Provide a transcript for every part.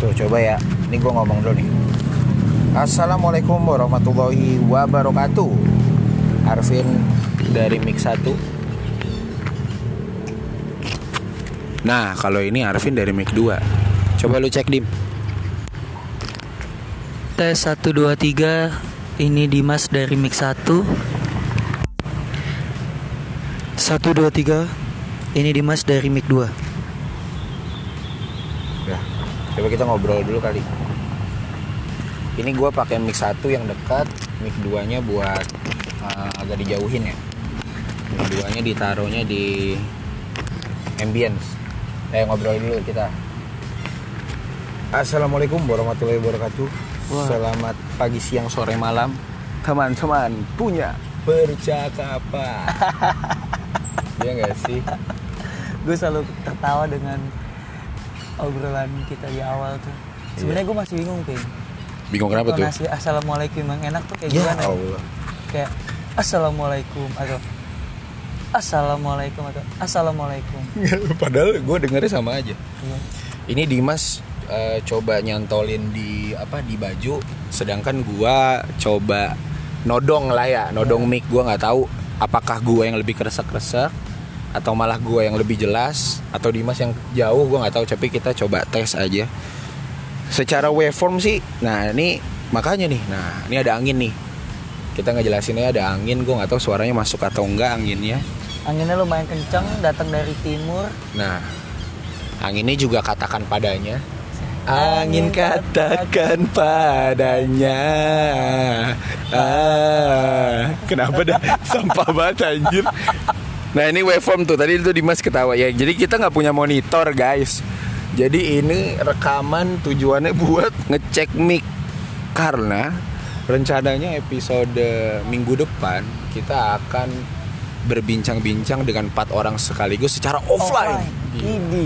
Tuh coba ya, ini gue ngomong dulu nih. Assalamualaikum warahmatullahi wabarakatuh. Arvin dari Mix 1. Nah, kalau ini Arvin dari Mic 2. Coba lu cek dim. Tes 1 2 3 Ini Dimas dari Mix 1 1 2 3 Ini Dimas dari Mix 2 Ya, coba kita ngobrol dulu kali. Ini gue pakai mic 1 yang dekat, mic 2-nya buat uh, agak dijauhin ya. Mic 2-nya ditaruhnya di ambience. Eh ngobrol dulu kita. Assalamualaikum warahmatullahi wabarakatuh. Wah. Selamat pagi, siang, sore, malam. Teman-teman punya percakapan. Iya gak sih? Gue selalu tertawa dengan obrolan kita di awal tuh Sebenarnya gue masih bingung Ping Bingung kenapa tuh? Ngasih Assalamualaikum yang enak tuh kayak Ya gimana ya? Allah. Kayak Assalamualaikum atau Assalamualaikum atau Assalamualaikum Padahal gue dengernya sama aja. Iya. Ini Dimas eh, coba nyantolin di apa di baju, sedangkan gua coba nodong lah ya, nodong mic gua nggak tahu apakah gua yang lebih kresek-kresek atau malah gua yang lebih jelas atau Dimas yang jauh gua nggak tahu tapi kita coba tes aja. Secara waveform sih, nah ini makanya nih, nah ini ada angin nih. Kita ngejelasinnya ada angin, gua nggak tahu suaranya masuk atau enggak anginnya. Anginnya lumayan kencang datang dari timur Nah, anginnya juga katakan padanya. Angin katakan padanya. Ah, kenapa dah sampah banget anjir. Nah ini waveform tuh tadi itu Dimas ketawa ya. Jadi kita nggak punya monitor guys. Jadi ini rekaman tujuannya buat ngecek mic karena rencananya episode minggu depan kita akan berbincang-bincang dengan empat orang sekaligus secara offline. Iya. Ini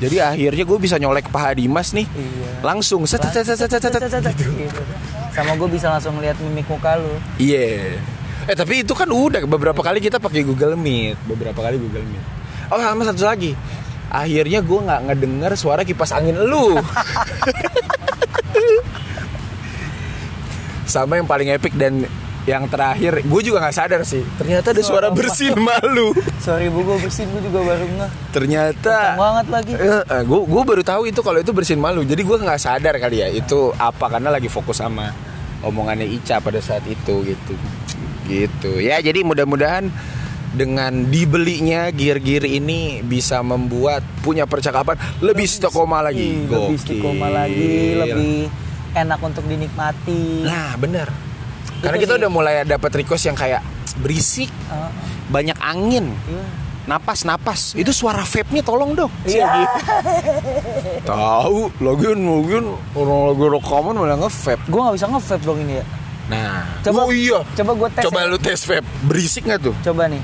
Jadi akhirnya gue bisa nyolek paha Dimas nih. Iya Langsung set set set set set, set, set. Gitu. Sama gue bisa langsung lihat mimik muka lu Iya. Eh tapi itu kan udah beberapa kali kita pakai Google Meet, beberapa kali Google Meet. Oh sama satu lagi. Akhirnya gue nggak ngedenger suara kipas angin lu. sama yang paling epic dan yang terakhir, gue juga nggak sadar sih. Ternyata ada suara Suara bersin malu. Sorry bu gue bersin gue juga baru ngeh Ternyata Kencang banget lagi gue gue baru tahu itu kalau itu bersin malu. Jadi gue nggak sadar kali ya itu apa karena lagi fokus sama omongannya Ica pada saat itu gitu. Gitu. Ya jadi mudah-mudahan dengan dibelinya gear-gear ini bisa membuat punya percakapan lebih istiqomah lagi. Ih, Lebih istiqomah lagi Lebih enak untuk dinikmati Nah, bener. Karena kita sih. udah mulai dapat request yang kayak berisik, banyak angin. Iya napas napas. Itu suara vape-nya tolong dong. Iya. tahu. Lagian lagian orang lagi rekaman malah nge-vape. Gue gak bisa nge-vape dong ini ya. Nah. Coba- oh iya. Coba gue tes coba ya. lu tes vape. Berisik nggak tuh? Coba nih.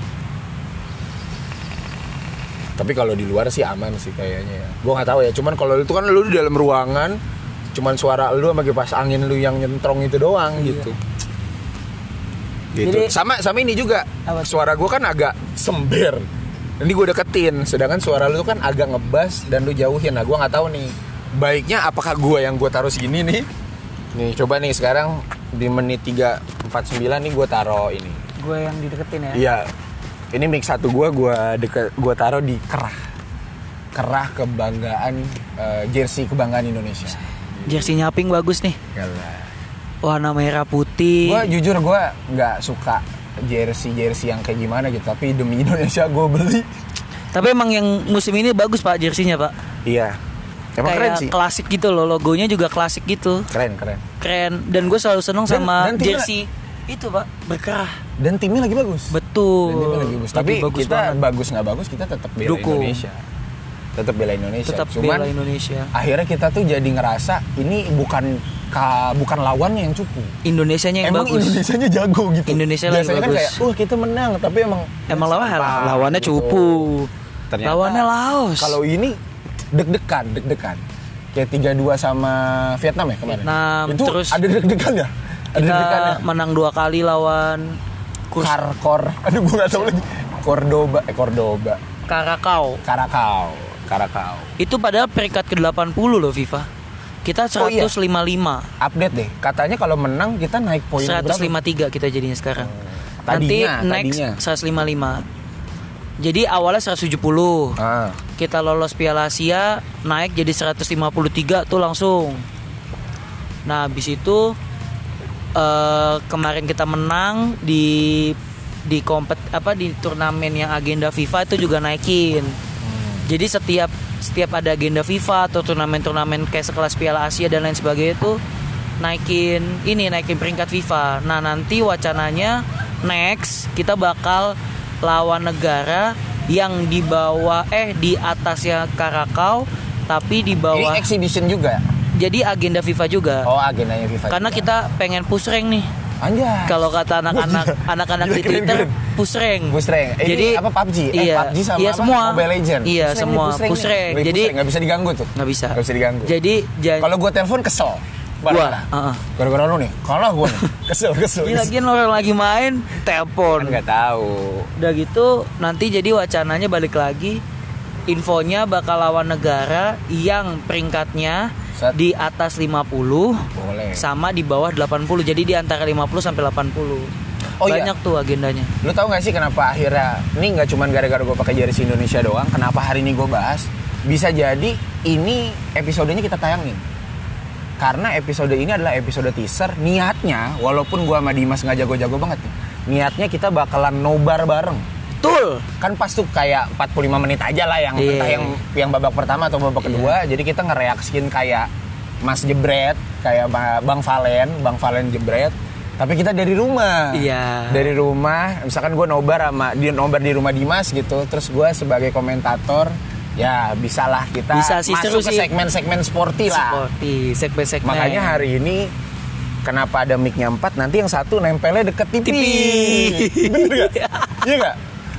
Tapi kalau di luar sih aman sih kayaknya ya. Gua nggak tahu ya. Cuman kalau itu kan lu di dalam ruangan cuman suara lu sama kipas angin lu yang nyentrong itu doang Iya. gitu. Gitu. Jadi- sama sama ini juga. Apa suara gua kan agak sember ini gue deketin sedangkan suara lu kan agak ngebas dan lu jauhin nah gua nggak tahu nih baiknya apakah gua yang gua taruh sini nih nih coba nih sekarang di menit 349 nih gua taruh ini Gue yang dideketin ya Iya. Ini mix satu gua gua deket gua taruh di kerah. Kerah kebanggaan eh, jersey kebanggaan Indonesia. Jersey nyaping bagus nih Gila. Warna merah putih Gua jujur gua nggak suka jersey jersey yang kayak gimana gitu, tapi demi Indonesia gua beli. Tapi emang yang musim ini bagus pak jersinya pak Iya. Emang Kayak keren sih. klasik gitu loh Logonya juga klasik gitu Keren keren. Keren Dan gue selalu seneng Dan- sama dan jersey Itu pak Berkerah Dan timnya lagi bagus. Betul Dan timnya lagi bagus. Tapi Lagi bagus kita banget. bagus nggak bagus kita tetap bela Dukung. Indonesia. Tetap bela Indonesia. Tetap Cuman bela Indonesia akhirnya kita tuh jadi ngerasa ini bukan ka, bukan lawannya yang cupu. Indonesianya yang emang bagus Indonesianya jago gitu. Indonesia lagi Biasanya kan bagus. kayak, wah kita menang, tapi emang Emang lawan sampah," lawannya gitu. cupu Ternyata Lawannya Laos Kalau ini deg-degan, deg-degan. Kayak 3-2 sama Vietnam ya kemarin. Vietnam, Itu terus ada deg-degan ya? Ada Kita deg-degannya. menang dua kali lawan Kurs Karkor. Aduh gue gak tau lagi. Cordoba, eh Cordoba. Karakau Karakau. Karakau. Itu padahal peringkat ke-80 loh FIFA Kita Oh, iya. 155. Update deh. Katanya kalau menang kita naik poin berapa? 153 kita jadinya sekarang. Tadinya, Nanti next tadinya. 155. Jadi awalnya 170. Ah, Kita lolos Piala Asia, naik jadi 153 tuh langsung. Nah, habis itu eh, kemarin kita menang di di kompet apa di turnamen yang agenda FIFA itu juga naikin. Jadi setiap setiap ada agenda FIFA atau turnamen-turnamen kayak sekelas Piala Asia dan lain sebagainya itu naikin ini naikin peringkat FIFA. Nah, nanti wacananya next kita bakal lawan negara yang di bawah eh di atasnya Karakau tapi di ini bawah exhibition juga. jadi agenda FIFA juga. Oh, agendanya FIFA. Karena juga. kita pengen push rank nih. Anjay. Kalau kata anak-anak anak-anak di Twitter. Push rank. Eh, ini apa, PUBG? Eh, Iya, PUBG sama iya apa? semua. Mobile Legend. Iya, nih, semua nih. rank. Wih, Jadi nggak bisa diganggu tuh. nggak bisa. Nggak bisa diganggu. Jadi jan- Kalau gua telepon kesel. Gua, Barang. uh-uh. Gara-gara lu nih. Kalah gua nih. Kesel, kesel. Ini lagi orang lagi main telepon. Kan nggak tahu. Udah gitu nanti jadi wacananya balik lagi infonya bakal lawan negara yang peringkatnya Set. di atas 50 Boleh. sama di bawah 80. Jadi di antara 50 sampai 80. Oh iya. Banyak tuh agendanya. Lu tahu gak sih kenapa akhirnya ini nggak cuma gara-gara gue pakai jersey Indonesia doang, kenapa hari ini gue bahas? Bisa jadi ini episodenya kita tayangin. Karena episode ini adalah episode teaser. Niatnya, walaupun gue sama Dimas nggak jago-jago banget nih, niatnya kita bakalan nobar bareng. Betul. Kan pas tuh kayak 45 menit aja lah yang Iya. entah yang yang babak pertama atau babak kedua. Jadi kita ngereaksiin kayak Mas Jebret, kayak Ba- Bang Valen, Bang Valen Jebret. Tapi kita dari rumah Iya. dari rumah misalkan gue nobar sama dia nobar di rumah Dimas gitu terus gue sebagai komentator ya bisalah kita Bisa sih, masuk ke segmen-segmen sporty lah Seperti segmen-segmen. makanya hari ini kenapa ada mic-nya 4 nanti yang satu nempelnya deket TV, TV. bener gak? iya gak?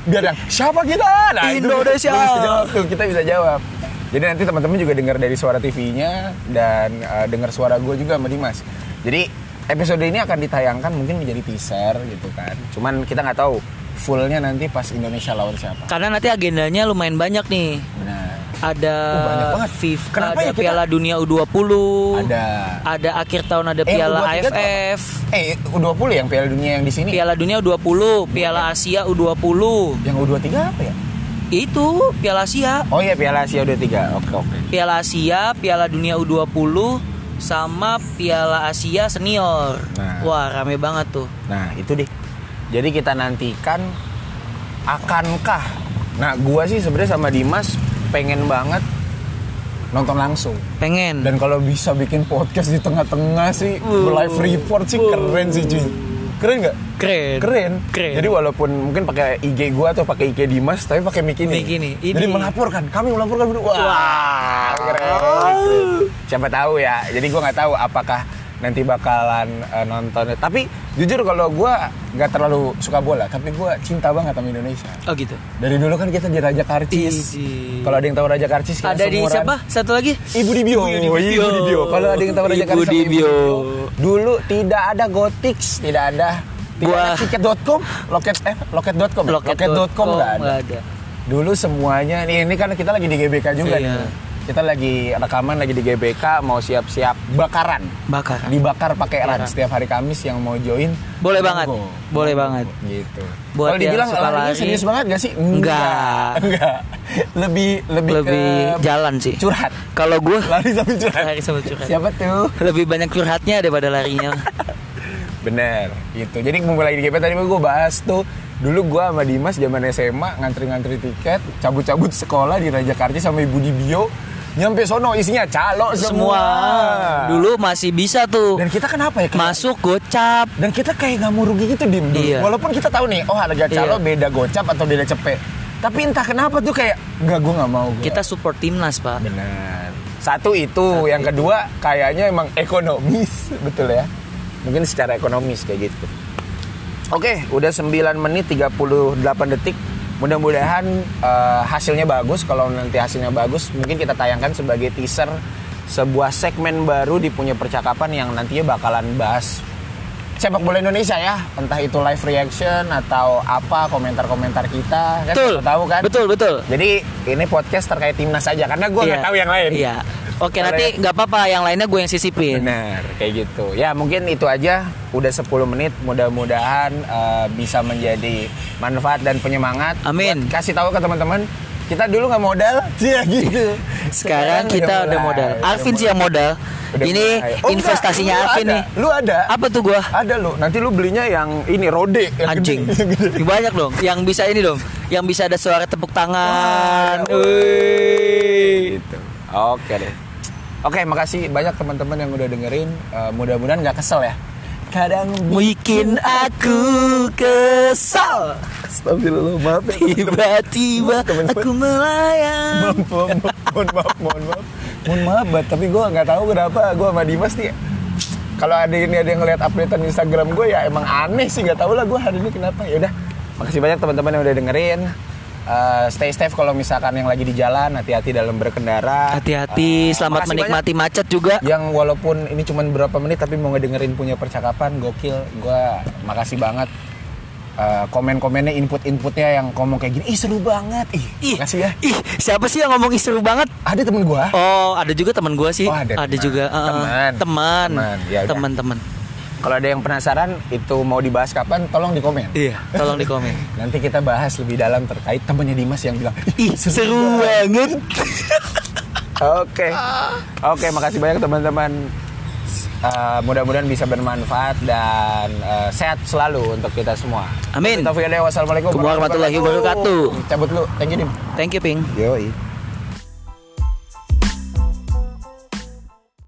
Biar yang siapa kita? Nah, itu Indonesia. kita bisa jawab tuh kita bisa jawab jadi nanti teman-teman juga dengar dari suara TV-nya dan eh, dengar suara gue juga sama Dimas jadi episode ini akan ditayangkan mungkin menjadi teaser gitu kan cuman kita nggak tahu fullnya nanti pas Indonesia lawan siapa Karena nanti agendanya lumayan banyak nih. benar Ada Oh, banyak banget. FIFA, Kenapa ada ya kita- Piala Dunia U20. ada Ada akhir tahun ada Eh, Piala U23 AFF. eh U20 yang Piala Dunia yang di sini Piala Dunia U20, Piala Asia U20. yang U23 apa ya Itu Piala Asia. Oh iya Piala Asia udah tiga. Oke oke. Piala Asia, Piala Dunia U20 sama Piala Asia Senior. Nah. Wah, rame banget tuh. Nah itu deh. Jadi kita nantikan akankah. Nah gua sih sebenarnya sama Dimas pengen banget nonton langsung. Pengen. Dan kalau bisa bikin podcast di tengah-tengah sih, Uh. live report sih Uh. keren sih cuy. Keren nggak? Keren. Keren. Keren. Jadi walaupun mungkin pakai IG gua atau pakai IG Dimas, tapi pakai mic ini. Mic ini. Ini. Jadi melaporkan. Kami melaporkan. Wah, keren. Siapa tahu ya. Jadi gua nggak tahu apakah nanti bakalan eh, nonton. Tapi jujur kalau gua nggak terlalu suka bola, tapi gua cinta banget sama Indonesia. Oh gitu. Dari dulu kan kita di Raja Karcis. Idi. Kalau ada yang tahu Raja Karcis kita Ada di siapa? Satu lagi? Ibu Dibio. Ibu Dibio. Ibu Dibio. Kalau ada yang tahu Raja Ibu Karcis sama Dibio. Dulu tidak ada Gotix, tidak ada tidak Gua- ada tiket.com, loket eh loket.com. ya? Loket.com nggak ada. nggak ada. Dulu semuanya nih ini kan kita lagi di GBK juga Iya. nih. Kita lagi rekaman lagi di GBK mau siap-siap bakaran. Bakar. Dibakar pakai ran setiap hari Kamis yang mau join. Boleh banget. Boleh banget. Gitu. Buat Kalau dibilang larinya lari- serius banget gak sih? Enggak. Enggak. Lebih lebih, Lebih ke jalan sih. curhat. Kalau gue Lari sambil curhat. lari sama curhat. Siapa tuh? Lebih banyak curhatnya daripada larinya. Bener, gitu. Jadi lagi di GP tadi gue bahas tuh Dulu gue sama Dimas zaman SMA ngantri-ngantri tiket Cabut-cabut sekolah di Raja Karcis sama Ibu Dibio Nyampe sono isinya calo semua, Semua. Dulu masih bisa tuh. Dan kita kenapa ya? kayak- Masuk gocap. Dan kita kayak gak mau rugi gitu Dim. Iya. Walaupun kita tahu nih, oh harga calo Iya. beda gocap atau beda cepet Tapi entah kenapa tuh kayak Enggak, gue gak mau gua. Kita support timnas, Pak. Benar. Satu itu, yang kedua kayaknya emang ekonomis, betul ya. Mungkin secara ekonomis kayak gitu. Oke, udah 9 menit 38 detik. Mudah-mudahan eh, hasilnya bagus. Kalau nanti hasilnya bagus, mungkin kita tayangkan sebagai teaser sebuah segmen baru di punya percakapan yang nantinya bakalan bahas sepak bola Indonesia ya. Entah itu live reaction atau apa komentar-komentar kita. Kan Betul. tahu kan. Betul, betul. Jadi ini podcast terkait timnas saja karena gue nggak Iya. tahu yang lain. Iya. Oke nanti nggak apa-apa yang lainnya gue yang sisipin. Benar, kayak gitu. Ya mungkin itu aja. Udah 10 menit. Mudah-mudahan eh, bisa menjadi manfaat dan penyemangat. Amin. Buat kasih tahu ke teman-teman. Kita dulu nggak modal, Iya gitu. Sekarang kita udah modal. Alvin sih yang modal. Udah Ini mulai. Oh, investasinya enggak, Alvin ada. nih. Lu ada? Apa tuh gua? Ada lu. Nanti lu belinya yang ini rode yang Anjing. gede. Yang gede. Banyak dong. Yang bisa ini dong. Yang bisa ada suara tepuk tangan. Wah. Gitu. Oke deh. Oke, makasih banyak teman-teman yang udah dengerin. Eh, mudah-mudahan nggak kesel ya. Kadang Bikin aku kesal. Astagfirullah, maaf ya. Tiba-tiba aku melayang. mohon maaf, mohon maaf, mohon maaf, mohon maaf, tapi gue nggak tahu kenapa gue sama Dimas nih. Kalau ada ini ada yang ngeliat updatean Instagram gue ya emang aneh sih nggak tahu lah gue hari ini kenapa ya udah. Makasih banyak teman-teman yang udah dengerin. Eh, stay safe kalau misalkan yang lagi di jalan, hati-hati dalam berkendara. Hati-hati, Eh, selamat menikmati macet juga. banyak Yang walaupun ini cuma berapa menit tapi mau ngedengerin punya percakapan gokil. Gue makasih banget. Eh, komen-komennya, input-inputnya yang ngomong kayak gini, ih seru banget, ih, Ih, makasih ya. ih, siapa sih yang ngomong seru banget? Ada temen gue, Oh, ada juga teman gua sih. Oh, ada teman. juga. uh, uh. Teman. Teman. Teman, ya udah. Teman-teman. Kalau ada yang penasaran itu mau dibahas kapan, tolong di komen. Iya, tolong di komen. Nanti kita bahas lebih dalam terkait temennya Dimas yang bilang, Ih, seru banget. Oke, oke, makasih banyak teman-teman. Uh, mudah-mudahan bisa bermanfaat dan uh, sehat selalu untuk kita semua. Amin. Taufiq. Wassalamualaikum Warahmatullahi wabarakatuh. Cabut lu, thank you Dim. Thank you, Ping. Yoi.